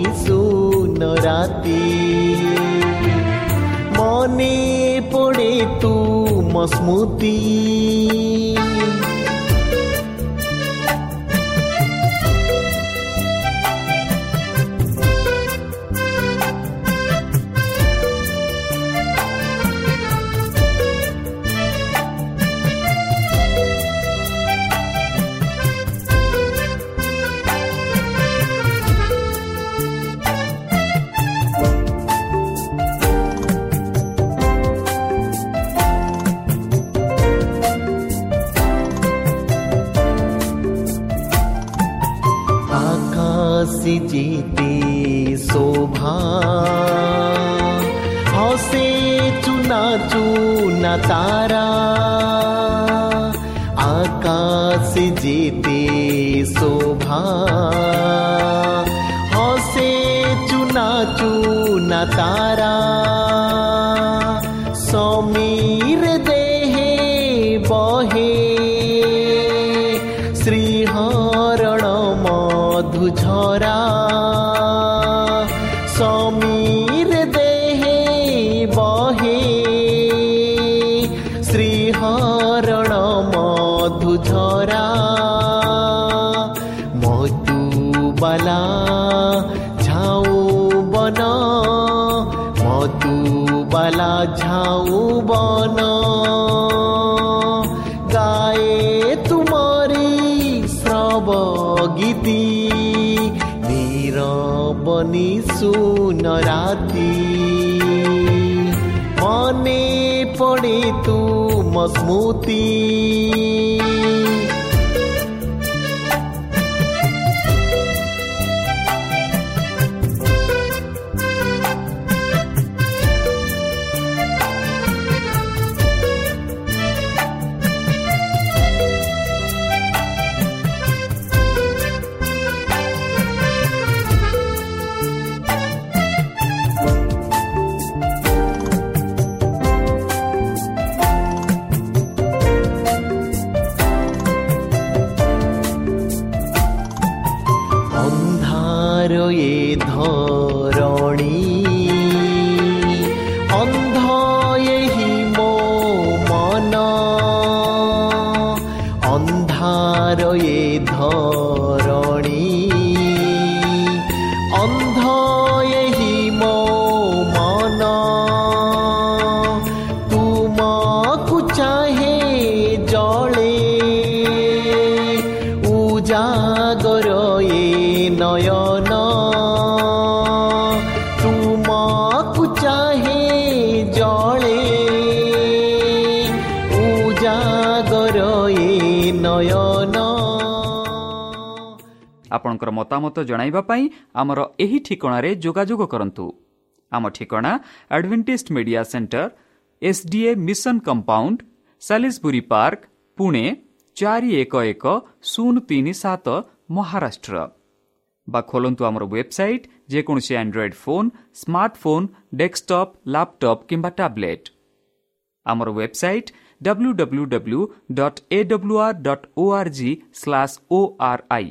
নীরবনি সুনরাতি মনে পড়ে তুম স্মৃতি सारा। आकाश जीते शोभा। हौसे चुना चुना तारा। নীরবনি সুনরাতি মনে পড়ে তুম স্মৃতি ଆପଣଙ୍କର ମତାମତ ଜଣାଇବା ପାଇଁ ଆମର ଏହି ଠିକଣାରେ ଯୋଗାଯୋଗ କରନ୍ତୁ। ଆମ ଠିକଣା Adventist media center SDA mission compound Salisbury park Pune ଚାରି ଏକ ଏକ ଶୂନ ତିନି ସାତ ମହାରାଷ୍ଟ୍ର। ବା ଖୋଲନ୍ତୁ ଆମର ୱେବସାଇଟ୍ ଯେକୌଣସି android phone smartphone desktop laptop କିମ୍ବା ଟ୍ୟାବ୍ଲେଟ୍ ଆମର website W W W dot A W R dot O R G slash O R I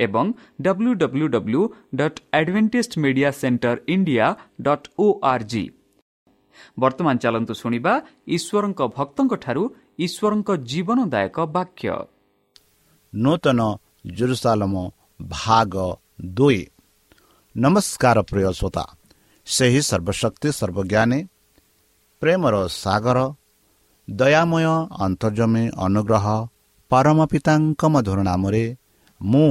ଏବଂ W W W dot Adventist media center India dot O R G ବର୍ତ୍ତମାନ ଚାଲନ୍ତୁ ଶୁଣିବା ଈଶ୍ୱରଙ୍କ ଭକ୍ତଙ୍କଠାରୁ ଈଶ୍ୱରଙ୍କ ଜୀବନଦାୟକ ବାକ୍ୟ। ନୂତନ ଜୁରୁସାଲମ ଭାଗ ଦୁଇ। ନମସ୍କାର ପ୍ରିୟ ଶ୍ରୋତା ସେହି ସର୍ବଶକ୍ତି ସର୍ବଜ୍ଞାନୀ ପ୍ରେମର ସାଗର ଦୟାମୟ ଅନ୍ତର୍ଜମୀ ଅନୁଗ୍ରହ ପରମ ପିତାଙ୍କ ମଧୁର ନାମରେ ମୁଁ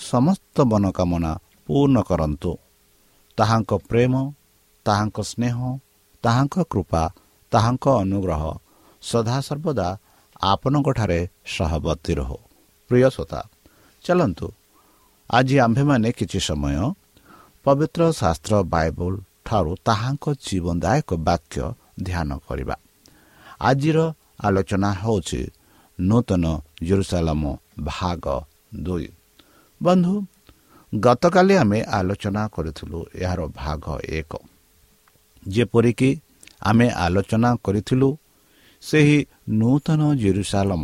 ସମସ୍ତ ମନୋକାମନା ପୂର୍ଣ୍ଣ କରନ୍ତୁ। ତାହାଙ୍କ ପ୍ରେମ ତାହାଙ୍କ ସ୍ନେହ ତାହାଙ୍କ କୃପା ତାହାଙ୍କ ଅନୁଗ୍ରହ ସଦାସର୍ବଦା ଆପଣଙ୍କଠାରେ ସହବର୍ତ୍ତୀ ରହୁ। ପ୍ରିୟ ଶ୍ରୋତା ଚାଲନ୍ତୁ। ଆଜି ଆମ୍ଭେମାନେ କିଛି ସମୟ ପବିତ୍ର ଶାସ୍ତ୍ର ବାଇବଲ ଠାରୁ ତାହାଙ୍କ ଜୀବନଦାୟକ ବାକ୍ୟ ଧ୍ୟାନ କରିବା। ଆଜିର ଆଲୋଚନା ହେଉଛି ନୂତନ ଜେରୁସାଲାମ ଭାଗ ଦୁଇ। ବନ୍ଧୁ ଗତକାଲି ଆମେ ଆଲୋଚନା କରିଥିଲୁ ଏହାର ଭାଗ ଏକ। ଯେପରିକି ଆମେ ଆଲୋଚନା କରିଥିଲୁ ସେହି ନୂତନ ଜେରୁସାଲମ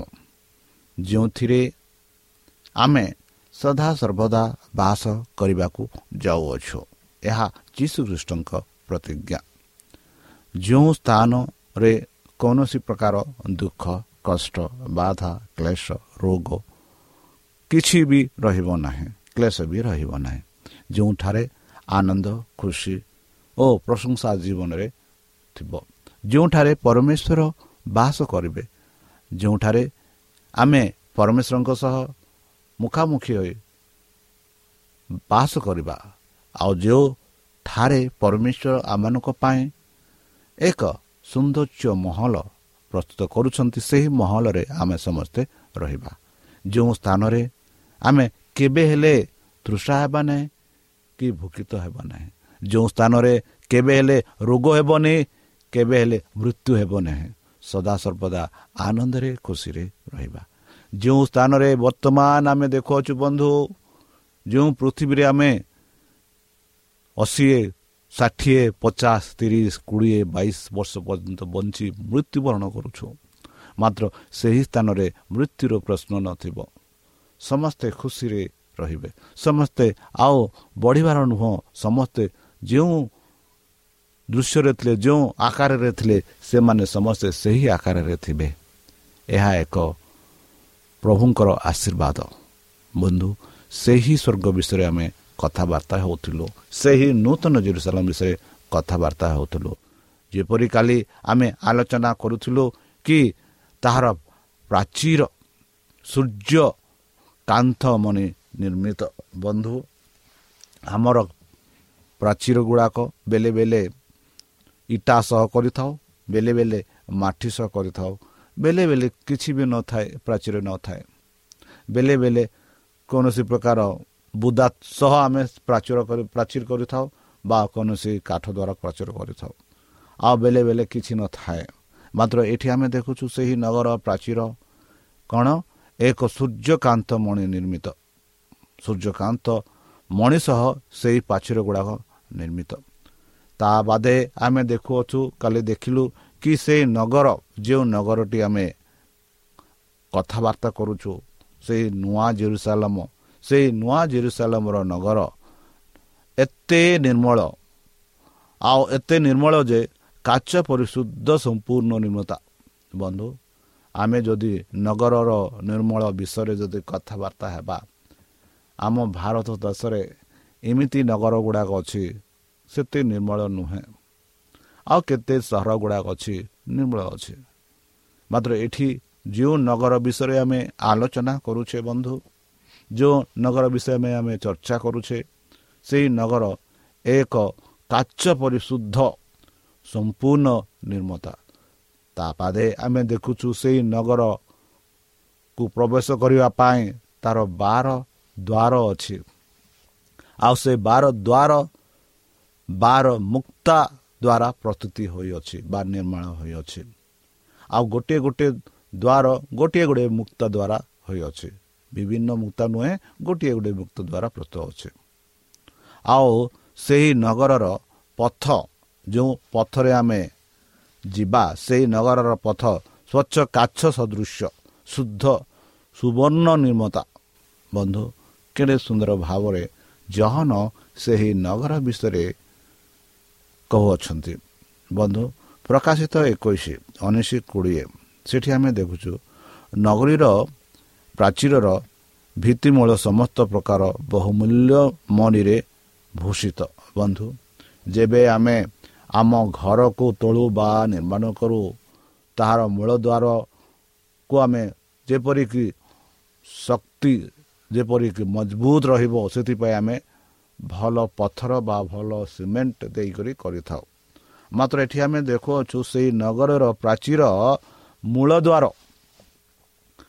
ଯେଉଁଥିରେ ଆମେ ସଦାସର୍ବଦା ବାସ କରିବାକୁ ଯାଉଅଛୁ। ଏହା ଯୀଶୁଖ୍ରୀଷ୍ଟଙ୍କ ପ୍ରତିଜ୍ଞା। ଯେଉଁ ସ୍ଥାନରେ କୌଣସି ପ୍ରକାର ଦୁଃଖ କଷ୍ଟ ବାଧା କ୍ଲେଶ ରୋଗ କିଛି ବି ରହିବ ନାହିଁ କ୍ଲେଶ ବି ରହିବ ନାହିଁ। ଯେଉଁଠାରେ ଆନନ୍ଦ ଖୁସି ଓ ପ୍ରଶଂସା ଜୀବନରେ ଥିବ ଯେଉଁଠାରେ ପରମେଶ୍ୱର ବାସ କରିବେ ଯେଉଁଠାରେ ଆମେ ପରମେଶ୍ୱରଙ୍କ ସହ ମୁଖାମୁଖି ହୋଇ ବାସ କରିବା ଆଉ ଯେଉଁଠାରେ ପରମେଶ୍ୱର ଆମମାନଙ୍କ ପାଇଁ ଏକ ସୌନ୍ଦର୍ଯ୍ୟ ମହଲ ପ୍ରସ୍ତୁତ କରୁଛନ୍ତି ସେହି ମହଲରେ ଆମେ ସମସ୍ତେ ରହିବା। ଯେଉଁ ସ୍ଥାନରେ ଆମେ କେବେ ହେଲେ ତୃଷା ହେବା ନାହିଁ କି ଭୂକିତ ହେବ ନାହିଁ। ଯେଉଁ ସ୍ଥାନରେ କେବେ ହେଲେ ରୋଗ ହେବନି କେବେ ହେଲେ ମୃତ୍ୟୁ ହେବ ନାହିଁ। ସଦାସର୍ବଦା ଆନନ୍ଦରେ ଖୁସିରେ ରହିବା। ଯେଉଁ ସ୍ଥାନରେ ବର୍ତ୍ତମାନ ଆମେ ଦେଖୁଅଛୁ ବନ୍ଧୁ ଯେଉଁ ପୃଥିବୀରେ ଆମେ ଅଶୀ ଷାଠିଏ ପଚାଶ ତିରିଶ କୋଡ଼ିଏ ବାଇଶ ବର୍ଷ ପର୍ଯ୍ୟନ୍ତ ବଞ୍ଚି ମୃତ୍ୟୁବରଣ କରୁଛୁ। ମାତ୍ର ସେହି ସ୍ଥାନରେ ମୃତ୍ୟୁର ପ୍ରଶ୍ନ ନଥିବ। ସମସ୍ତେ ଖୁସିରେ ରହିବେ। ସମସ୍ତେ ଆଉ ବଢ଼ିବାର ନୁହଁ ସମସ୍ତେ ଯେଉଁ ଦୃଶ୍ୟରେ ଥିଲେ ଯେଉଁ ଆକାରରେ ଥିଲେ ସେମାନେ ସମସ୍ତେ ସେହି ଆକାରରେ ଥିବେ। ଏହା ଏକ ପ୍ରଭୁଙ୍କର ଆଶୀର୍ବାଦ। ବନ୍ଧୁ ସେହି ସ୍ୱର୍ଗ ବିଷୟରେ ଆମେ କଥାବାର୍ତ୍ତା ହେଉଥିଲୁ ସେହି ନୂତନ ଜେରୁସାଲାମ ବିଷୟରେ କଥାବାର୍ତ୍ତା ହେଉଥିଲୁ। ଯେପରି କାଲି ଆମେ ଆଲୋଚନା କରୁଥିଲୁ କି ତାହାର ପ୍ରାଚୀର ସୂର୍ଯ୍ୟ କାନ୍ଥ ମଣି ନିର୍ମିତ ବନ୍ଧୁ। ଆମର ପ୍ରାଚୀର ଗୁଡ଼ାକ ବେଲେ ବେଲେ ଇଟା ସହ କରିଥାଉ ବେଲେ ବେଲେ ମାଟି ସହ କରିଥାଉ ବେଲେ ବେଲେ କିଛି ବି ନଥାଏ ପ୍ରାଚୀର ନଥାଏ। ବେଲେ ବେଲେ କୌଣସି ପ୍ରକାର ବୁଦା ସହ ଆମେ ପ୍ରାଚୀର କରି ପ୍ରାଚୀର କରିଥାଉ ବା କୌଣସି କାଠ ଦ୍ୱାରା ପ୍ରାଚୀର କରିଥାଉ। ଆଉ ବେଲେ ବେଲେ କିଛି ନଥାଏ। ମାତ୍ର ଏଠି ଆମେ ଦେଖୁଛୁ ସେହି ନଗର ପ୍ରାଚୀର କ'ଣ? ଏକ ସୂର୍ଯ୍ୟକାନ୍ତ ମଣି ନିର୍ମିତ ସୂର୍ଯ୍ୟକାନ୍ତ ମଣି ସହ ସେହି ପ୍ରାଚୀର ଗୁଡ଼ାକ ନିର୍ମିତ ତା ବାଦେ ଆମେ ଦେଖୁଅଛୁ କାଲି ଦେଖିଲୁ କି ସେଇ ନଗର ଯେଉଁ ନଗରଟି ଆମେ କଥାବାର୍ତ୍ତା କରୁଛୁ ସେଇ ନୂଆ ଜେରୁସାଲମ ସେଇ ନୂଆ ଜେରୁସାଲମର ନଗର ଏତେ ନିର୍ମଳ ଆଉ ଏତେ ନିର୍ମଳ ଯେ କାଚ ପରିଶୁଦ୍ଧ ସମ୍ପୂର୍ଣ୍ଣ ନିର୍ମତା ବନ୍ଧୁ ଆମେ ଯଦି ନଗରର ନିର୍ମଳ ବିଷୟରେ ଯଦି କଥାବାର୍ତ୍ତା ହେବା ଆମ ଭାରତ ଦେଶରେ ଏମିତି ନଗର ଗୁଡ଼ାକ ଅଛି ସେତେ ନିର୍ମଳ ନୁହେଁ। ଆଉ କେତେ ସହର ଗୁଡ଼ାକ ଅଛି ନିର୍ମଳ ଅଛି। ମାତ୍ର ଏଠି ଯେଉଁ ନଗର ବିଷୟରେ ଆମେ ଆଲୋଚନା କରୁଛେ ବନ୍ଧୁ ଯେଉଁ ନଗର ବିଷୟରେ ଆମେ ଚର୍ଚ୍ଚା କରୁଛେ ସେହି ନଗର ଏକ କାଚ ପରିଶୁଦ୍ଧ ସମ୍ପୂର୍ଣ୍ଣ ନିର୍ମତା ତା ପାଦେ ଆମେ ଦେଖୁଛୁ ସେହି ନଗରକୁ ପ୍ରବେଶ କରିବା ପାଇଁ ତା'ର ବାର ଦ୍ୱାର ଅଛି। ଆଉ ସେ ବାର ଦ୍ୱାର ବାର ମୁକ୍ତା ଦ୍ୱାରା ପ୍ରସ୍ତୁତି ହୋଇଅଛି ବା ନିର୍ମାଣ ହୋଇଅଛି। ଆଉ ଗୋଟିଏ ଗୋଟିଏ ଦ୍ୱାର ଗୋଟିଏ ଗୁଡ଼ିଏ ମୁକ୍ତ ଦ୍ୱାରା ହୋଇଅଛି। ବିଭିନ୍ନ ମୁକ୍ତ ନୁହେଁ ଗୋଟିଏ ଗୋଟିଏ ମୁକ୍ତ ଦ୍ୱାରା ପ୍ରସ୍ତୁତ ଅଛି ଆଉ ସେହି ନଗରର ପଥ ଯେଉଁ ପଥରେ ଆମେ ଯିବା ସେହି ନଗରର ପଥ ସ୍ୱଚ୍ଛ କାଛ ସଦୃଶ୍ୟ ଶୁଦ୍ଧ ସୁବର୍ଣ୍ଣ ନିର୍ମତା। ବନ୍ଧୁ କେଡ଼େ ସୁନ୍ଦର ଭାବରେ ଜହନ ସେହି ନଗର ବିଷୟରେ କହୁଅଛନ୍ତି। ବନ୍ଧୁ ପ୍ରକାଶିତ ଏକୋଇଶ ଉଣେଇଶ କୋଡ଼ିଏ ସେଠି ଆମେ ଦେଖୁଛୁ ନଗରୀର ପ୍ରାଚୀରର ଭିତ୍ତିମୂଳ ସମସ୍ତ ପ୍ରକାର ବହୁମୂଲ୍ୟ ମଣିରେ ଭୂଷିତ। ବନ୍ଧୁ ଯେବେ ଆମେ ଆମ ଘରକୁ ତୋଳୁ ବା ନିର୍ମାଣ କରୁ ତାହାର ମୂଳଦ୍ୱାରକୁ ଆମେ ଯେପରିକି ଶକ୍ତି ଯେପରିକି ମଜବୁତ ରହିବ ସେଥିପାଇଁ ଆମେ ଭଲ ପଥର ବା ଭଲ ସିମେଣ୍ଟ ଦେଇକରି କରିଥାଉ। ମାତ୍ର ଏଠି ଆମେ ଦେଖୁଅଛୁ ସେହି ନଗରର ପ୍ରାଚୀର ମୂଳଦ୍ୱାର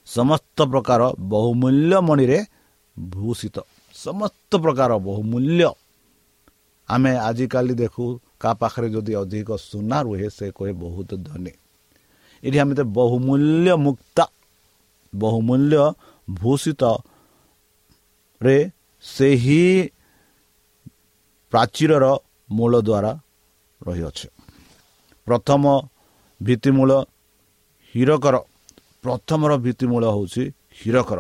ସମସ୍ତ ପ୍ରକାର ବହୁମୂଲ୍ୟ ମଣିରେ ଭୂଷିତ। ସମସ୍ତ ପ୍ରକାର ବହୁମୂଲ୍ୟ। ଆମେ ଆଜିକାଲି ଦେଖୁ କାହା ପାଖରେ ଯଦି ଅଧିକ ସୁନା ରୁହେ ସେ କହେ ବହୁତ ଧନୀ। ଏଠି ଆମେ ବହୁମୂଲ୍ୟ ମୁକ୍ତା ବହୁମୂଲ୍ୟ ଭୂଷିତରେ ସେହି ପ୍ରାଚୀରର ମୂଳ ଦ୍ୱାରା ରହିଅଛି। ପ୍ରଥମ ଭିତ୍ତିମୂଳ ହୀରକର ପ୍ରଥମର ଭିତ୍ତିମୂଳ ହେଉଛି ହୀରକର।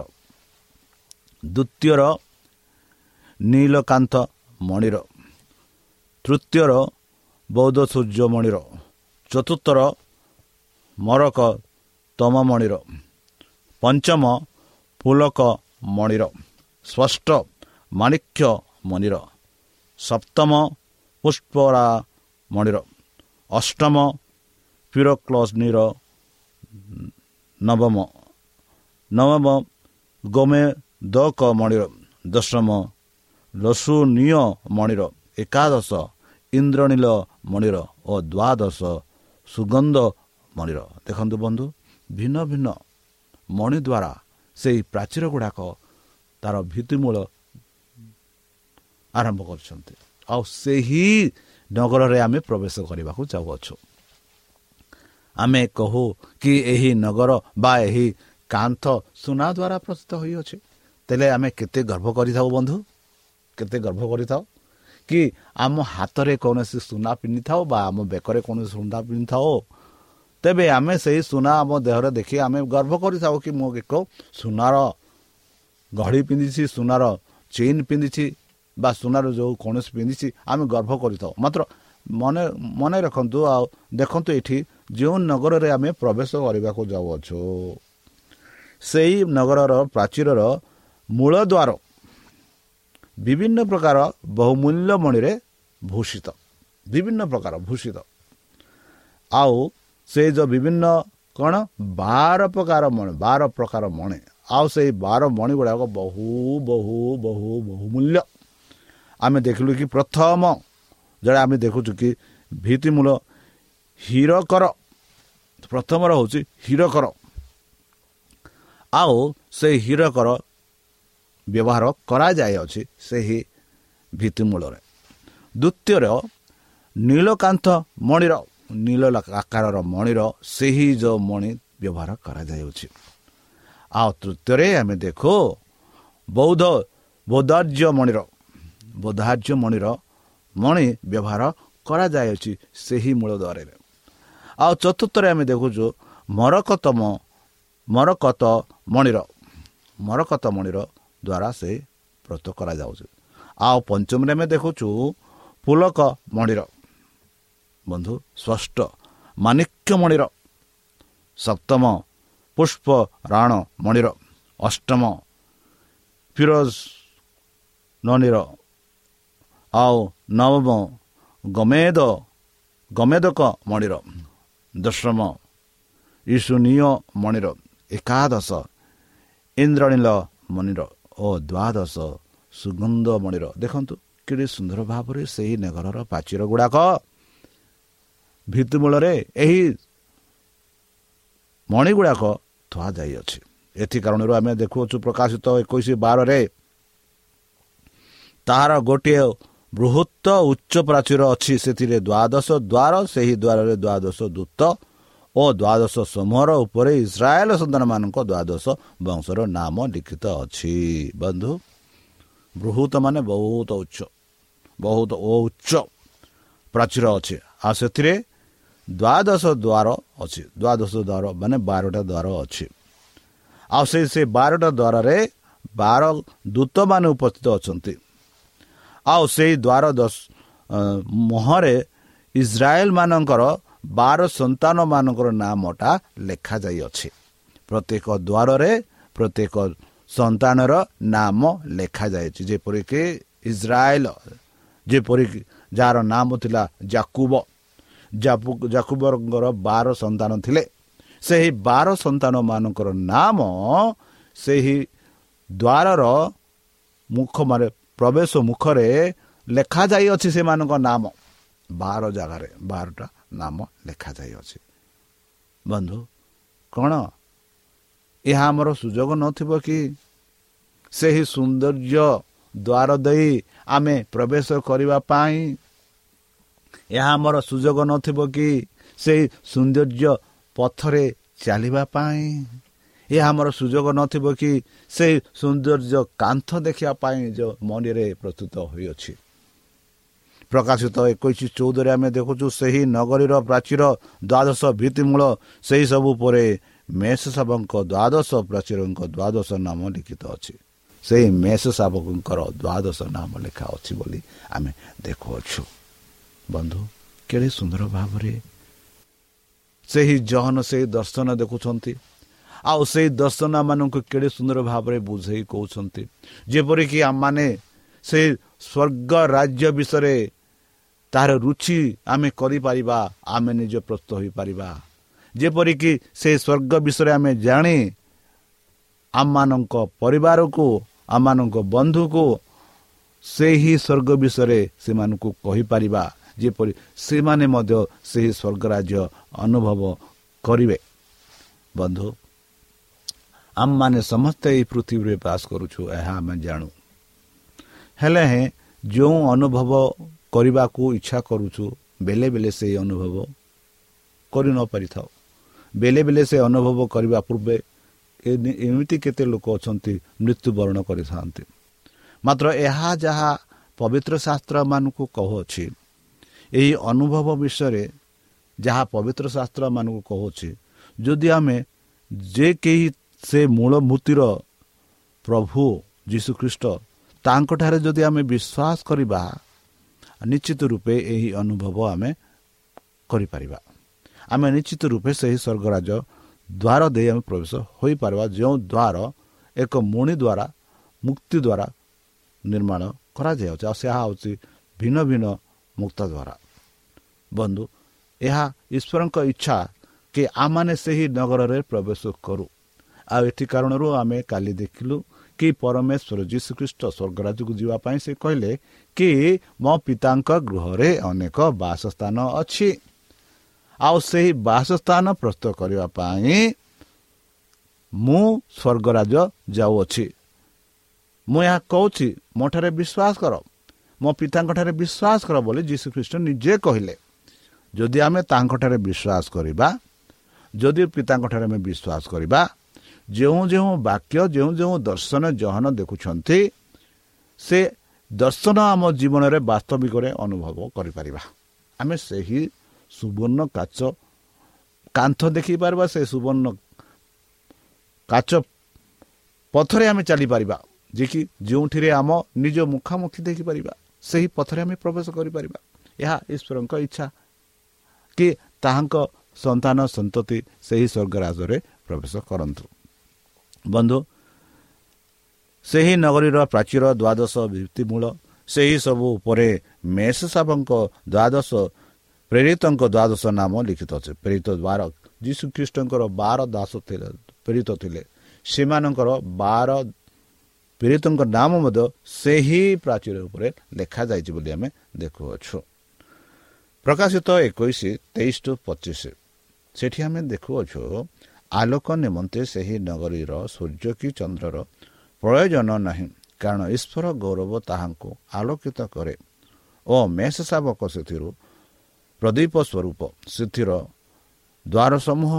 ଦ୍ୱିତୀୟର ନୀଳକାନ୍ତ ମଣିର। ତୃତୀୟର ବୌଦ୍ଧ ସୂର୍ଯ୍ୟମଣିର ଚତୁର୍ଥର ମରକ ତମମଣିର। ପଞ୍ଚମ ପୁଲକ ମଣିର। ଷଷ୍ଠ ମାଣିକ୍ୟ ମଣିର ସପ୍ତମ ପୁଷ୍ପରା ମଣିର। ଅଷ୍ଟମ ପିରୋକ୍ଲସ୍ନିର ନବମ। ନବମ ଗୋମେ ଦକ ମଣିର। ଦଶମ ଲସୁନୀୟ ମଣିର। ଏକାଦଶ ଇନ୍ଦ୍ରନୀଳ ମଣିର ଓ ଦ୍ୱାଦଶ ସୁଗନ୍ଧ ମଣିର ଦେଖନ୍ତୁ ବନ୍ଧୁ ଭିନ୍ନ ଭିନ୍ନ ମଣି ଦ୍ୱାରା ସେହି ପ୍ରାଚୀର ଗୁଡ଼ାକ ତା'ର ଭିତ୍ତିମୂଳ ଆରମ୍ଭ କରିଛନ୍ତି। ଆଉ ସେହି ନଗରରେ ଆମେ ପ୍ରବେଶ କରିବାକୁ ଯାଉଅଛୁ ଆମେ କହୁ କି ଏହି ନଗର ବା ଏହି କାନ୍ଥ ସୁନା ଦ୍ୱାରା ପ୍ରସ୍ତୁତ ହୋଇଅଛି। ତେବେ ଆମେ କେତେ ଗର୍ବ କରିଥାଉ ବନ୍ଧୁ? କେତେ ଗର୍ବ କରିଥାଉ? କି ଆମ ହାତରେ କୌଣସି ସୁନା ପିନ୍ଧିଥାଉ ବା ଆମ ବେକରେ କୌଣସି ସୁନା ପିନ୍ଧିଥାଉ ତେବେ ଆମେ ସେହି ସୁନା ଆମ ଦେହରେ ଦେଖି ଆମେ ଗର୍ବ କରିଥାଉ କି ମୁଁ ଏକ ସୁନାର ଘଡ଼ି ପିନ୍ଧିଛି ସୁନାର ଚେନ୍ ପିନ୍ଧିଛି ବା ସୁନାର ଯେଉଁ କୌଣସି ପିନ୍ଧିଛି ଆମେ ଗର୍ବ କରିଥାଉ। ମାତ୍ର ମନେ ମନେ ରଖନ୍ତୁ ଆଉ ଦେଖନ୍ତୁ ଏଠି ଯେଉଁ ନଗରରେ ଆମେ ପ୍ରବେଶ କରିବାକୁ ଯାଉଅଛୁ ସେହି ନଗରର ପ୍ରାଚୀରର ମୂଳ ଦ୍ୱାର ବିଭିନ୍ନ ପ୍ରକାର ବହୁମୂଲ୍ୟ ମଣିରେ ଭୂଷିତ। ବିଭିନ୍ନ ପ୍ରକାର ଭୂଷିତ। ଆଉ ସେ ଯେଉଁ ବିଭିନ୍ନ କ'ଣ? ବାର ପ୍ରକାର ମଣି ବାର ପ୍ରକାର ମଣି। ଆଉ ସେଇ ବାର ମଣି ଗୁଡ଼ାକ ବହୁ ବହୁ ବହୁ ବହୁମୂଲ୍ୟ। ଆମେ ଦେଖିଲୁ କି ପ୍ରଥମ ଯେଉଁଟା ଆମେ ଦେଖୁଛୁ କି ଭିତ୍ତିମୂଳ ହୀରକର। ପ୍ରଥମର ହେଉଛି ହୀରକର। ଆଉ ସେଇ ହୀରକର ବ୍ୟବହାର କରାଯାଇଅଛି ସେହି ଭିତ୍ତିମୂଳରେ। ଦ୍ୱିତୀୟର ନୀଳକାନ୍ଥ ମଣିର ନୀଳ ଆକାରର ମଣିର ସେହି ଯେଉଁ ମଣି ବ୍ୟବହାର କରାଯାଉଛି ଆଉ ତୃତୀୟରେ ଆମେ ଦେଖୁ ବୌଦ୍ଧ ବୌଦ୍ଧାର୍ଯ୍ୟ ମଣିର ବୌଦ୍ଧାର୍ଯ୍ୟ ମଣିର ମଣି ବ୍ୟବହାର କରାଯାଇଅଛି ସେହି ମୂଳ ଦ୍ୱାରରେ। ଆଉ ଚତୁର୍ଥରେ ଆମେ ଦେଖୁଛୁ ମରକତମ ମରକତ ମଣିର ମରକତ ମଣିର ଦ୍ୱାରା ସେ ବ୍ରତ କରାଯାଉଛି। ଆଉ ପଞ୍ଚମରେ ଆମେ ଦେଖୁଛୁ ପୁଲକ ମଣିର ବନ୍ଧୁ ଷଷ୍ଠ ମାନିକ୍ୟ ମଣିର ସପ୍ତମ ପୁଷ୍ପ ରାଣ ମଣିର ଅଷ୍ଟମ ଫିରୋଜ ନନୀର ଆଉ ନବମ ଗମେଦ ଗମେଦକ ମଣିର ଦଶମ ଈଶୁନୀୟ ମଣିର ଏକାଦଶ ଇନ୍ଦ୍ରନୀଳ ମଣିର। ଓ ଦ୍ୱାଦଶ ସୁଗନ୍ଧ ମଣିର ଦେଖନ୍ତୁ କେଡ଼େ ସୁନ୍ଦର ଭାବରେ ସେହି ନଗରର ପ୍ରାଚୀର ଗୁଡ଼ାକ ଭିତ୍ତିମୂଳରେ ଏହି ମଣିଗୁଡ଼ାକ ଥୁଆଯାଇଅଛି ଏଥି କାରଣରୁ ଆମେ ଦେଖୁଅଛୁ ପ୍ରକାଶିତ ଏକୋଇଶ ବାରରେ ତାହାର ଗୋଟିଏ ବୃହତ୍ତ ଉଚ୍ଚ ପ୍ରାଚୀର ଅଛି। ସେଥିରେ ଦ୍ୱାଦଶ ଦ୍ୱାର ସେହି ଦ୍ୱାରରେ ଦ୍ୱାଦଶ ଦୂତ ଓ ଦ୍ୱାଦଶ ସମୂହର ଉପରେ ଇସ୍ରାଏଲ ସନ୍ତାନମାନଙ୍କ ଦ୍ୱାଦଶ ବଂଶର ନାମ ଲିଖିତ ଅଛି ବନ୍ଧୁ ବୃହତ ମାନେ ବହୁତ ଉଚ୍ଚ ବହୁତ ଉଚ୍ଚ ପ୍ରାଚୀର ଅଛି ଆଉ ସେଥିରେ ଦ୍ୱାଦଶ ଦ୍ୱାର ଅଛି ଦ୍ୱାଦଶ ଦ୍ୱାର ମାନେ ବାରଟା ଦ୍ୱାର ଅଛି ଆଉ ସେ ସେ ବାରଟା ଦ୍ୱାରରେ ବାର ଦୂତମାନେ ଉପସ୍ଥିତ ଅଛନ୍ତି ଆଉ ସେଇ ଦ୍ୱାର ମୁହଁରେ ଇସ୍ରାଏଲ ମାନଙ୍କର ବାର ସନ୍ତାନ ମାନଙ୍କର ନାମଟା ଲେଖାଯାଇଅଛି। ପ୍ରତ୍ୟେକ ଦ୍ୱାରରେ ପ୍ରତ୍ୟେକ ସନ୍ତାନର ନାମ ଲେଖାଯାଇଛି ଯେପରିକି ଇସ୍ରାଏଲ ଯେପରିକି ଯାହାର ନାମ ଥିଲା ଜାକୁବ ଜାକୁବଙ୍କର ବାର ସନ୍ତାନ ଥିଲେ। ସେହି ବାର ସନ୍ତାନ ମାନଙ୍କର ନାମ ସେହି ଦ୍ୱାରର ମୁଖ ମାନେ ପ୍ରବେଶ ମୁଖରେ ଲେଖାଯାଇଅଛି ସେମାନଙ୍କ ନାମ। ବାର ଜାଗାରେ ବାରଟା ନାମ ଲେଖାଯାଇଅଛି। ବନ୍ଧୁ? କ'ଣ? ଏହା ଆମର ସୁଯୋଗ ନଥିବ କି? ସେହି ସୌନ୍ଦର୍ଯ୍ୟ ଦ୍ୱାର ଦେଇ ଆମେ ପ୍ରବେଶ କରିବା ପାଇଁ। ଏହା ଆମର ସୁଯୋଗ ନଥିବ କି? ସେହି ସୌନ୍ଦର୍ଯ୍ୟ ପଥରେ ଚାଲିବା ପାଇଁ। ଏହା ଆମର ସୁଯୋଗ ନଥିବ କି? ସେହି ସୌନ୍ଦର୍ଯ୍ୟ କାନ୍ଥ ଦେଖିବା ପାଇଁ ଯେଉଁ ମନରେ ପ୍ରସ୍ତୁତ ହୋଇଅଛି। ପ୍ରକାଶିତ ଏକୋଇଶ ଚଉଦରେ ଆମେ ଦେଖୁଛୁ ସେହି ନଗରୀର ପ୍ରାଚୀର ଦ୍ୱାଦଶ ଭିତ୍ତିମୂଳ ସେହିସବୁ ପରେ ମେଷ ଶାବଙ୍କ ଦ୍ୱାଦଶ ପ୍ରାଚୀରଙ୍କ ଦ୍ୱାଦଶ ନାମ ଲିଖିତ ଅଛି। ସେହି ମେଷ ଶାବକଙ୍କର ଦ୍ୱାଦଶ ନାମ ଲେଖା ଅଛି ବୋଲି ଆମେ ଦେଖୁଅଛୁ। ବନ୍ଧୁ କେଡ଼େ ସୁନ୍ଦର ଭାବରେ ସେହି ଜହନ ସେହି ଦର୍ଶନ ଦେଖୁଛନ୍ତି। ଆଉ ସେହି ଦର୍ଶନ ମାନଙ୍କୁ କେଡ଼େ ସୁନ୍ଦର ଭାବରେ ବୁଝେଇ କହୁଛନ୍ତି। ଯେପରିକି ଆମମାନେ ସେ ସ୍ୱର୍ଗ ରାଜ୍ୟ ବିଷୟରେ ତାହାର ରୁଚି ଆମେ କରିପାରିବା ଆମେ ନିଜ ପ୍ରସ୍ତୁତ ହୋଇପାରିବା। ଯେପରିକି ସେ ସ୍ୱର୍ଗ ବିଷୟରେ ଆମେ ଜାଣି ଆମମାନଙ୍କ ପରିବାରକୁ ଆମମାନଙ୍କ ବନ୍ଧୁକୁ ସେହି ସ୍ୱର୍ଗ ବିଷୟରେ ସେମାନଙ୍କୁ କହିପାରିବା। ଯେପରି ସେମାନେ ମଧ୍ୟ ସେହି ସ୍ୱର୍ଗ ରାଜ୍ୟ ଅନୁଭବ କରିବେ। ବନ୍ଧୁ ଆମମାନେ ସମସ୍ତେ ଏହି ପୃଥିବୀରେ ବାସ କରୁଛୁ ଏହା ଆମେ ଜାଣୁ। ହେଲେ ହେଁ ଯେଉଁ ଅନୁଭବ କରିବାକୁ ଇଚ୍ଛା କରୁଛୁ ବେଲେ ବେଲେ ସେହି ଅନୁଭବ କରି ନ ପାରିଥାଉ। ବେଲେ ବେଲେ ସେ ଅନୁଭବ କରିବା ପୂର୍ବେ ଏମିତି କେତେ ଲୋକ ଅଛନ୍ତି ମୃତ୍ୟୁବରଣ କରିଥାନ୍ତି। ମାତ୍ର ଏହା ଯାହା ପବିତ୍ର ଶାସ୍ତ୍ରମାନଙ୍କୁ କହୁଅଛି ଏହି ଅନୁଭବ ବିଷୟରେ ଯାହା ପବିତ୍ର ଶାସ୍ତ୍ରମାନଙ୍କୁ କହୁଛି ଯଦି ଆମେ ଯେ କେହି ସେ ମୂଳ ମୂର୍ତ୍ତିର ପ୍ରଭୁ ଯୀଶୁଖ୍ରୀଷ୍ଟ ତାଙ୍କଠାରେ ଯଦି ଆମେ ବିଶ୍ୱାସ କରିବା ନିଶ୍ଚିତ ରୂପେ ଏହି ଅନୁଭବ ଆମେ କରିପାରିବା। ଆମେ ନିଶ୍ଚିତ ରୂପେ ସେହି ସ୍ୱର୍ଗରାଜ ଦ୍ୱାର ଦେଇ ଆମେ ପ୍ରବେଶ ହୋଇପାରିବା ଯେଉଁ ଦ୍ୱାର ଏକ ମୁଣି ଦ୍ୱାରା ମୁକ୍ତି ଦ୍ୱାରା ନିର୍ମାଣ କରାଯାଉଛି ଆଉ ସେହା ହେଉଛି ଭିନ୍ନ ଭିନ୍ନ ମୁକ୍ତ ଦ୍ୱାରା। ବନ୍ଧୁ ଏହା ଈଶ୍ୱରଙ୍କ ଇଚ୍ଛା କି ଆମମାନେ ସେହି ନଗରରେ ପ୍ରବେଶ କରୁ। ଆଉ ଏଥି କାରଣରୁ ଆମେ କାଲି ଦେଖିଲୁ କି ପରମେଶ୍ୱର ଯୀଶୁଖ୍ରୀଷ୍ଟ ସ୍ୱର୍ଗରାଜକୁ ଯିବା ପାଇଁ ସେ କହିଲେ କି ମୋ ପିତାଙ୍କ ଗୃହରେ ଅନେକ ବାସସ୍ଥାନ ଅଛି। ଆଉ ସେହି ବାସସ୍ଥାନ ପ୍ରସ୍ତୁତ କରିବା ପାଇଁ ମୁଁ ସ୍ୱର୍ଗରାଜ ଯାଉଅଛି। ମୁଁ ଏହା କହୁଛି ମୋ ଠାରେ ବିଶ୍ୱାସ କର। ମୋ ପିତାଙ୍କଠାରେ ବିଶ୍ୱାସ କର ବୋଲି ଯୀଶୁଖ୍ରୀଷ୍ଟ ନିଜେ କହିଲେ। ଯଦି ଆମେ ତାଙ୍କଠାରେ ବିଶ୍ୱାସ କରିବା ଯଦି ପିତାଙ୍କଠାରେ ଆମେ ବିଶ୍ୱାସ କରିବା ଯେଉଁ ଯେଉଁ ବାକ୍ୟ ଯେଉଁ ଯେଉଁ ଦର୍ଶନ ଜହନ ଦେଖୁଛନ୍ତି ସେ ଦର୍ଶନ ଆମ ଜୀବନରେ ବାସ୍ତବିକରେ ଅନୁଭବ କରିପାରିବା। ଆମେ ସେହି ସୁବର୍ଣ୍ଣ କାଚ କାନ୍ଥ ଦେଖିପାରିବା ସେ ସୁବର୍ଣ୍ଣ କାଚ ପଥରେ ଆମେ ଚାଲିପାରିବା ଯେ କି ଯେଉଁଥିରେ ଆମ ନିଜ ମୁଖାମୁଖି ଦେଖିପାରିବା ସେହି ପଥରେ ଆମେ ପ୍ରବେଶ କରିପାରିବା। ଏହା ଈଶ୍ୱରଙ୍କ ଇଚ୍ଛା କି ତାହାଙ୍କ ସନ୍ତାନ ସନ୍ତତି ସେହି ସ୍ୱର୍ଗରାଜରେ ପ୍ରବେଶ କରନ୍ତୁ। ବନ୍ଧୁ ସେହି ନଗରୀର ପ୍ରାଚୀର ଦ୍ୱାଦଶ ଭିତ୍ତିମୂଳ ସେହି ସବୁ ଉପରେ ମେଷ ସାବଙ୍କ ଦ୍ୱାଦଶ ପ୍ରେରିତଙ୍କ ଦ୍ୱାଦଶ ନାମ ଲିଖିତ ଅଛି। ପ୍ରେରିତ ଦ୍ୱାର ଯୀଶୁଖ୍ରୀଷ୍ଟଙ୍କର ବାର ଦାସ ଥିଲେ ପ୍ରେରିତ ଥିଲେ। ସେମାନଙ୍କର ବାର ପୀଡ଼ିତଙ୍କ ନାମ ମଧ୍ୟ ସେହି ପ୍ରାଚୀର ଉପରେ ଲେଖାଯାଇଛି ବୋଲି ଆମେ ଦେଖୁଅଛୁ। ପ୍ରକାଶିତ ଏକୋଇଶ ତେଇଶ ଟୁ ପଚିଶ। ସେଠି ଆମେ ଦେଖୁଅଛୁ ଆଲୋକ ନିମନ୍ତେ ସେହି ନଗରୀର ସୂର୍ଯ୍ୟ କି ଚନ୍ଦ୍ରର ପ୍ରୟୋଜନ ନାହିଁ କାରଣ ଈଶ୍ୱର ଗୌରବ ତାହାଙ୍କୁ ଆଲୋକିତ କରେ ଓ ମେଷ ଶାବକ ସେଥିରୁ ପ୍ରଦୀପ ସ୍ୱରୂପ। ସେଥିର ଦ୍ୱାର ସମୂହ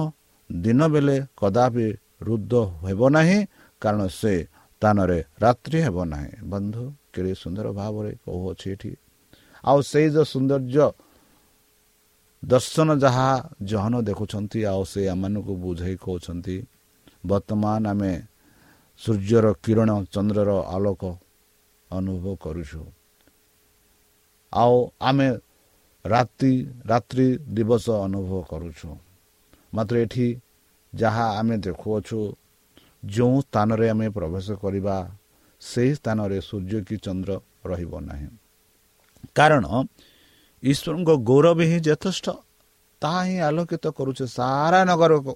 ଦିନ ବେଳେ କଦାପି ରୁଦ୍ଧ ହେବ ନାହିଁ କାରଣ ସେ ସ୍ଥାନରେ ରାତ୍ରି ହେବ ନାହିଁ। ବନ୍ଧୁ କେଡ଼େ ସୁନ୍ଦର ଭାବରେ କହୁଅଛି ଏଠି। ଆଉ ସେଇ ଯେଉଁ ସୌନ୍ଦର୍ଯ୍ୟ ଦର୍ଶନ ଯାହା ଜହନ ଦେଖୁଛନ୍ତି ଆଉ ସେ ଆମମାନଙ୍କୁ ବୁଝାଇ କହୁଛନ୍ତି। ବର୍ତ୍ତମାନ ଆମେ ସୂର୍ଯ୍ୟର କିରଣ ଚନ୍ଦ୍ରର ଆଲୋକ ଅନୁଭବ କରୁଛୁ। ଆଉ ଆମେ ରାତି ରାତ୍ରି ଦିବସ ଅନୁଭବ କରୁଛୁ। ମାତ୍ର ଏଠି ଯାହା ଆମେ ଦେଖୁଅଛୁ ଯେଉଁ ସ୍ଥାନରେ ଆମେ ପ୍ରବେଶ କରିବା ସେହି ସ୍ଥାନରେ ସୂର୍ଯ୍ୟ କି ଚନ୍ଦ୍ର ରହିବ ନାହିଁ। କାରଣ ଈଶ୍ୱରଙ୍କ ଗୌରବ ହିଁ ଯଥେଷ୍ଟ। ତାହା ହିଁ ଆଲୋକିତ କରୁଛେ ସାରା ନଗରକୁ।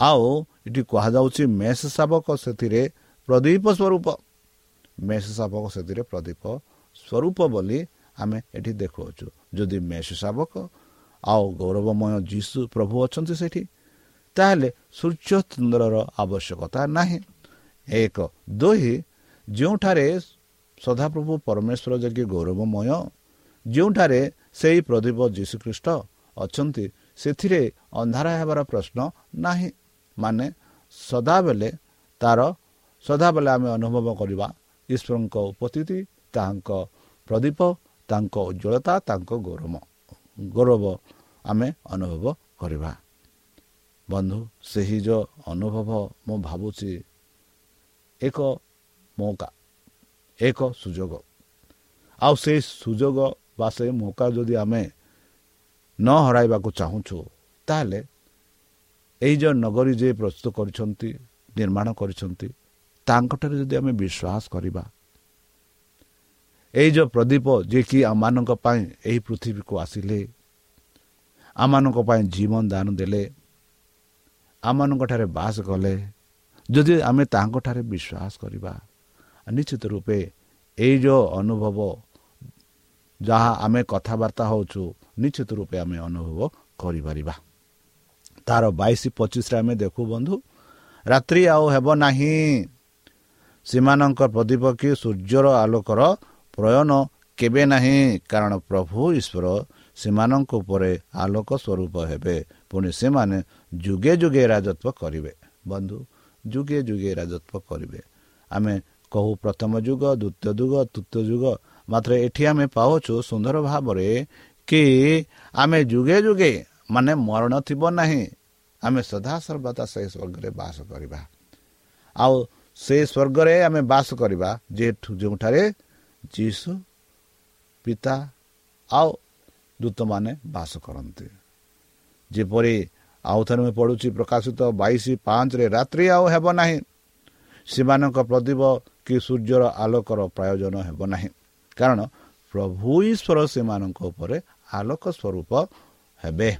ଆଉ ଏଠି କୁହାଯାଉଛି ମେଷ ଶାବକ ସେଥିରେ ପ୍ରଦୀପ ସ୍ୱରୂପ। ମେଷ ଶାବକ ସେଥିରେ ପ୍ରଦୀପ ସ୍ୱରୂପ ବୋଲି ଆମେ ଏଠି ଦେଖୁଅଛୁ। ଯଦି ମେଷ ଶାବକ ଆଉ ଗୌରବମୟ ଯୀଶୁ ପ୍ରଭୁ ଅଛନ୍ତି ସେଠି ତାହେଲେ ସୂର୍ଯ୍ୟ ଚନ୍ଦ୍ରର ଆବଶ୍ୟକତା ନାହିଁ। ଏକ ଦୁଇ ଯେଉଁଠାରେ ସଦାପ୍ରଭୁ ପରମେଶ୍ୱର ଯାକି ଗୌରବମୟ ଯେଉଁଠାରେ ସେହି ପ୍ରଦୀପ ଯୀଶୁଖ୍ରୀଷ୍ଟ ଅଛନ୍ତି ସେଥିରେ ଅନ୍ଧାର ହେବାର ପ୍ରଶ୍ନ ନାହିଁ। ମାନେ ସଦାବେଳେ ତାର ସଦାବେଳେ ଆମେ ଅନୁଭବ କରିବା ଈଶ୍ୱରଙ୍କ ଉପସ୍ଥିତି ତାହାଙ୍କ ପ୍ରଦୀପ ତାଙ୍କ ଉଜ୍ଜଳତା ତାଙ୍କ ଗୌରବ ଗୌରବ ଆମେ ଅନୁଭବ କରିବା। ବନ୍ଧୁ ସେହି ଯେଉଁ ଅନୁଭବ ମୁଁ ଭାବୁଛି ଏକ ମୌକା ଏକ ସୁଯୋଗ। ଆଉ ସେଇ ସୁଯୋଗ ବା ସେ ମୌକା ଯଦି ଆମେ ନ ହରାଇବାକୁ ଚାହୁଁଛୁ ତାହେଲେ ଏଇ ଯେଉଁ ନଗରୀ ଯିଏ ପ୍ରସ୍ତୁତ କରିଛନ୍ତି ନିର୍ମାଣ କରିଛନ୍ତି ତାଙ୍କଠାରେ ଯଦି ଆମେ ବିଶ୍ୱାସ କରିବା ଏଇ ଯେଉଁ ପ୍ରଦୀପ ଯିଏକି ଆମମାନଙ୍କ ପାଇଁ ଏହି ପୃଥିବୀକୁ ଆସିଲେ ଆମମାନଙ୍କ ପାଇଁ ଜୀବନ ଦାନ ଦେଲେ ଆମମାନଙ୍କଠାରେ ବାସ କଲେ ଯଦି ଆମେ ତାଙ୍କଠାରେ ବିଶ୍ୱାସ କରିବା ନିଶ୍ଚିତ ରୂପେ ଏଇ ଯେଉଁ ଅନୁଭବ ଯାହା ଆମେ କଥାବାର୍ତ୍ତା ହେଉଛୁ ନିଶ୍ଚିତ ରୂପେ ଆମେ ଅନୁଭବ କରିପାରିବା। ତାର ବାଇଶ ପଚିଶରେ ଆମେ ଦେଖୁ ବନ୍ଧୁ ରାତ୍ରି ଆଉ ହେବ ନାହିଁ। ସେମାନଙ୍କ ପ୍ରଦୀପ କି ସୂର୍ଯ୍ୟର ଆଲୋକର ପ୍ରୟୋନ କେବେ ନାହିଁ କାରଣ ପ୍ରଭୁ ଈଶ୍ୱର ସେମାନଙ୍କ ଉପରେ ଆଲୋକ ସ୍ୱରୂପ ହେବେ। ପୁଣି ସେମାନେ ଯୁଗେ ଯୁଗେ ରାଜତ୍ୱ କରିବେ। ବନ୍ଧୁ ଯୁଗେ ଯୁଗେ ରାଜତ୍ୱ କରିବେ। ଆମେ କହୁ ପ୍ରଥମ ଯୁଗ ଦ୍ୱିତୀୟ ଯୁଗ ତୃତୀୟ ଯୁଗ ମାତ୍ର ଏଠି ଆମେ ପାଉଛୁ ସୁନ୍ଦର ଭାବରେ କି ଆମେ ଯୁଗେ ଯୁଗେ ମାନେ ମରଣ ଥିବ ନାହିଁ। ଆମେ ସଦାସର୍ବଦା ସେହି ସ୍ୱର୍ଗରେ ବାସ କରିବା। ଆଉ ସେ ସ୍ୱର୍ଗରେ ଆମେ ବାସ କରିବା ଯେଠୁ ଯେଉଁଠାରେ ଯୀଶୁ ପିତା ଆଉ ଦୂତମାନେ ବାସ କରନ୍ତି। ଯେପରି ଆଉ ଥରେ ମୁଁ ପଢ଼ୁଛି ପ୍ରକାଶିତ ବାଇଶ ପାଞ୍ଚରେ ରାତ୍ରି ଆଉ ହେବ ନାହିଁ। ସେମାନଙ୍କ ପ୍ରଦୀପ କି ସୂର୍ଯ୍ୟର ଆଲୋକର ପ୍ରୟୋଜନ ହେବ ନାହିଁ। କାରଣ ପ୍ରଭୁ ଈଶ୍ୱର ସେମାନଙ୍କ ଉପରେ ଆଲୋକ ସ୍ୱରୂପ ହେବେ।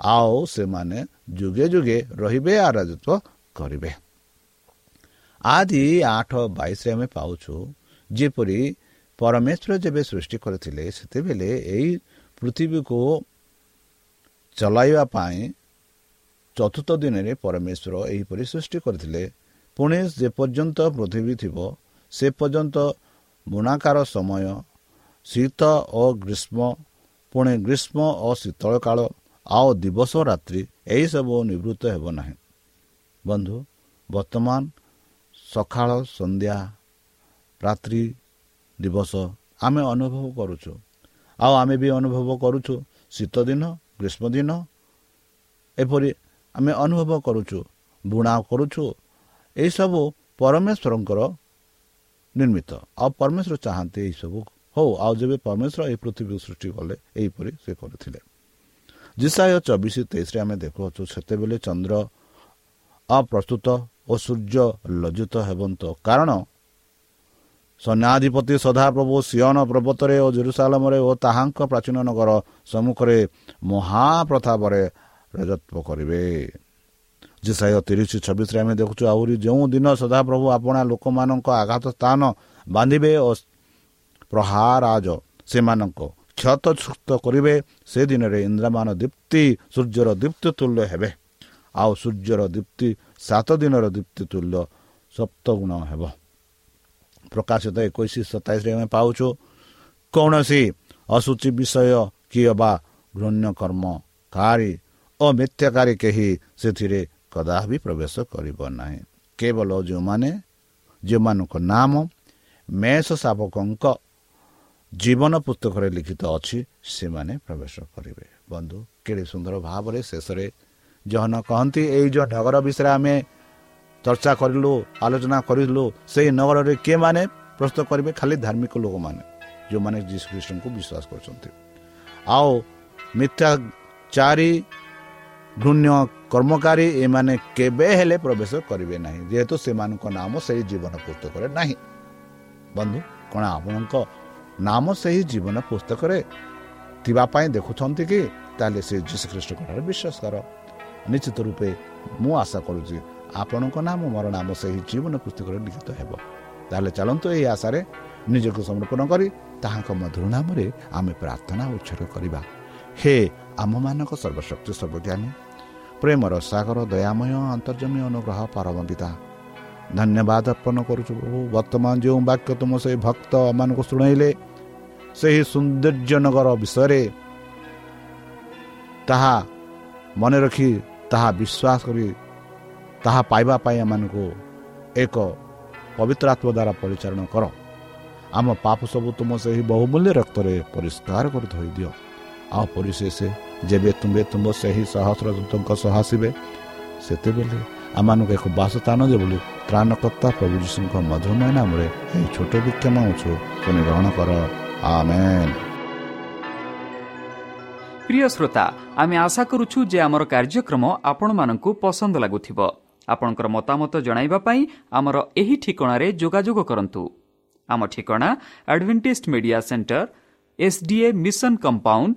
ଆଉ ସେମାନେ ଯୁଗେ ଯୁଗେ ରହିବେ ଆରାଜତ୍ୱ କରିବେ। ଆଦି ଆଠ ବାଇଶରେ ଆମେ ପାଉଛୁ ଯେପରି ପରମେଶ୍ୱର ଯେବେ ସୃଷ୍ଟି କରିଥିଲେ ସେତେବେଳେ ଏଇ ପୃଥିବୀକୁ ଚଲାଇବା ପାଇଁ ଚତୁର୍ଥ ଦିନରେ ପରମେଶ୍ୱର ଏହିପରି ସୃଷ୍ଟି କରିଥିଲେ। ପୁଣି ଯେପର୍ଯ୍ୟନ୍ତ ପୃଥିବୀ ଥିବ ସେ ପର୍ଯ୍ୟନ୍ତ ବୁଣାକାର ସମୟ ଶୀତ ଓ ଗ୍ରୀଷ୍ମ ପୁଣି ଗ୍ରୀଷ୍ମ ଓ ଶୀତଳ କାଳ ଆଉ ଦିବସ ରାତ୍ରି ଏହିସବୁ ନିବୃତ୍ତ ହେବ ନାହିଁ। ବନ୍ଧୁ ବର୍ତ୍ତମାନ ସକାଳ ସନ୍ଧ୍ୟା ରାତ୍ରି ଦିବସ ଆମେ ଅନୁଭବ କରୁଛୁ। ଆଉ ଆମେ ବି ଅନୁଭବ କରୁଛୁ ଶୀତ ଦିନ ଗ୍ରୀଷ୍ମ ଦିନ ଏପରି ଆମେ ଅନୁଭବ କରୁଛୁ ବୁଣା କରୁଛୁ। ଏହିସବୁ ପରମେଶ୍ୱରଙ୍କର ନିର୍ମିତ। ଆଉ ପରମେଶ୍ୱର ଚାହାନ୍ତି ଏହିସବୁ ହଉ ଆଉ ଯେବେ ପରମେଶ୍ୱର ଏହି ପୃଥିବୀକୁ ସୃଷ୍ଟି କଲେ ଏହିପରି ସେ କରିଥିଲେ। ଜିସାୟ ଚବିଶ ତେଇଶରେ ଆମେ ଦେଖୁଅଛୁ ସେତେବେଳେ ଚନ୍ଦ୍ର ଅପ୍ରସ୍ତୁତ ଓ ସୂର୍ଯ୍ୟ ଲଜ୍ଜିତ ହେବନ୍ତ। କାରଣ ସୈନ୍ୟାଧିପତି ସଦାପ୍ରଭୁ ସିୟନ ପର୍ବତରେ ଓ ଜେରୁସାଲମରେ ଓ ତାହାଙ୍କ ପ୍ରାଚୀନ ନଗର ସମ୍ମୁଖରେ ମହାପ୍ରତାପରେ ରାଜତ୍ୱ କରିବେ। ଜିସାଇ ତିରିଶ ଛବିଶରେ ଆମେ ଦେଖୁଛୁ ଆହୁରି ଯେଉଁ ଦିନ ସଦାପ୍ରଭୁ ଆପଣା ଲୋକମାନଙ୍କ ଆଘାତ ସ୍ଥାନ ବାନ୍ଧିବେ ଓ ପ୍ରହାରାଜ ସେମାନଙ୍କ କ୍ଷତଛୁକ୍ତ କରିବେ ସେ ଦିନରେ ଇନ୍ଦ୍ରମାନ ଦୀପ୍ତି ସୂର୍ଯ୍ୟର ଦୀପ୍ତି ତୁଲ୍ୟ ହେବେ। ଆଉ ସୂର୍ଯ୍ୟର ଦୀପ୍ତି ସାତ ଦିନର ଦୀପ୍ତି ତୁଲ୍ୟ ସପ୍ତଗୁଣ ହେବ। ପ୍ରକାଶିତ ଏକୋଇଶ ସତାଇଶରେ ଆମେ ପାଉଛୁ କୌଣସି ଅସୂଚି ବିଷୟ କିଏ ବା ଘୃଣ୍ୟ କର୍ମକାରୀ ଓ ମିଥ୍ୟାକାରୀ କେହି ସେଥିରେ କଦାପି ପ୍ରବେଶ କରିବ ନାହିଁ। କେବଳ ଯେଉଁମାନେ ଯେଉଁମାନଙ୍କ ନାମ ମେଷ ଶାବକଙ୍କ ଜୀବନ ପୁସ୍ତକରେ ଲିଖିତ ଅଛି ସେମାନେ ପ୍ରବେଶ କରିବେ। ବନ୍ଧୁ କେଡ଼େ ସୁନ୍ଦର ଭାବରେ ଶେଷରେ ଜହନ କହନ୍ତି ଏଇ ଯେଉଁ ନଗର ବିଷୟରେ ଆମେ ଚର୍ଚ୍ଚା କରିଲୁ ଆଲୋଚନା କରିଲୁ ସେଇ ନଗରରେ କିଏମାନେ ପ୍ରସ୍ତୁତ କରିବେ? ଖାଲି ଧାର୍ମିକ ଲୋକମାନେ ଯେଉଁମାନେ ଯୀଶୁଖ୍ରୀଷ୍ଟଙ୍କୁ ବିଶ୍ୱାସ କରୁଛନ୍ତି। ଆଉ ମିଥ୍ୟାଚାରୀ ଘୃଣ୍ୟ କର୍ମକାରୀ ଏମାନେ କେବେ ହେଲେ ପ୍ରବେଶ କରିବେ ନାହିଁ। ଯେହେତୁ ସେମାନଙ୍କ ନାମ ସେହି ଜୀବନ ପୁସ୍ତକରେ ନାହିଁ। ବନ୍ଧୁ କ'ଣ ଆପଣଙ୍କ ନାମ ସେହି ଜୀବନ ପୁସ୍ତକରେ ଥିବା ପାଇଁ ଦେଖୁଛନ୍ତି କି? ତାହେଲେ ସେ ଯୀଶୁଖ୍ରୀଷ୍ଟଙ୍କଠାରେ ବିଶ୍ୱାସ କର। ନିଶ୍ଚିତ ରୂପେ ମୁଁ ଆଶା କରୁଛି ଆପଣଙ୍କ ନାମ ମୋର ନାମ ସେହି ଜୀବନ ପୁସ୍ତକରେ ଲିଖିତ ହେବ। ତାହେଲେ ଚାଲନ୍ତୁ ଏହି ଆଶାରେ ନିଜକୁ ସମର୍ପଣ କରି ତାହାଙ୍କ ମଧୁର ନାମରେ ଆମେ ପ୍ରାର୍ଥନା ଉଚ୍ଛେଦ କରିବା। ହେ ଆମମାନଙ୍କ ସର୍ବଶକ୍ତି ସର୍ବଜ୍ଞାନୀ ପ୍ରେମର ସାଗର ଦୟାମୟ ଅନ୍ତର୍ଜମୀ ଅନୁଗ୍ରହ ପରମ ପିତା ଧନ୍ୟବାଦ ଅର୍ପଣ କରୁଛୁ ପ୍ରଭୁ। ବର୍ତ୍ତମାନ ଯେଉଁ ବାକ୍ୟ ତୁମ ସେହି ଭକ୍ତମାନଙ୍କୁ ଶୁଣାଇଲେ ସେହି ସୌନ୍ଦର୍ଯ୍ୟନଗର ବିଷୟରେ ତାହା ମନେ ରଖି ତାହା ବିଶ୍ୱାସ କରି ତାହା ପାଇବା ପାଇଁ ଏମାନଙ୍କୁ ଏକ ପବିତ୍ର ଆତ୍ମ ଦ୍ୱାରା ପରିଚାଳନା କର। ଆମ ପାପ ସବୁ ତୁମ ସେହି ବହୁମୂଲ୍ୟ ରକ୍ତରେ ପରିଷ୍କାର କରି ଧୋଇଦିଅ ଆଉ ପରିଶେଷ ଯେବେ ତୁମେ ତୁମ ସେହି ସହସ୍ରଦୂତଙ୍କ ସହ ଆସିବେ ସେତେବେଳେ ଆମମାନଙ୍କୁ ଏକ ବାସସ୍ଥାନ ଦେବ ବୋଲି ତ୍ରାଣକର୍ତ୍ତା ପ୍ରଭୁ ଯୀଶୁଙ୍କ ମଧୁରମୟ ନାମରେ ଏହି ଛୋଟ ଭିକ୍ଷା ମାଗୁଛୁ। ତୁମେ ଗ୍ରହଣ କର। ଆମେ ପ୍ରିୟ ଶ୍ରୋତା ଆମେ ଆଶା କରୁଛୁ ଯେ ଆମର କାର୍ଯ୍ୟକ୍ରମ ଆପଣମାନଙ୍କୁ ପସନ୍ଦ ଲାଗୁଥିବ। ଆପଣଙ୍କର ମତାମତ ଜଣାଇବା ପାଇଁ ଆମର ଏହି ଠିକଣାରେ ଯୋଗାଯୋଗ କରନ୍ତୁ। ଆମ ଠିକଣା advantage media center SDA mission compound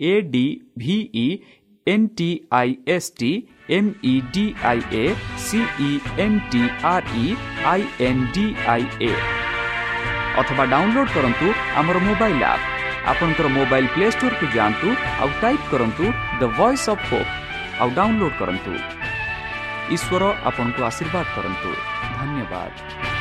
A D V N T I S T M E D I A C N T R E I N D I A ଅଥବା ଡାଉନଲୋଡ୍ କରନ୍ତୁ ଆମର ମୋବାଇଲ୍ ଆପ୍ ଆପଣଙ୍କର mobile play ଷ୍ଟୋର୍କୁ ଯାଆନ୍ତୁ ଆଉ type କରନ୍ତୁ the voice of hope ଆଉ download କରନ୍ତୁ ଈଶ୍ୱର ଆପଣଙ୍କୁ ଆଶୀର୍ବାଦ କରନ୍ତୁ ଧନ୍ୟବାଦ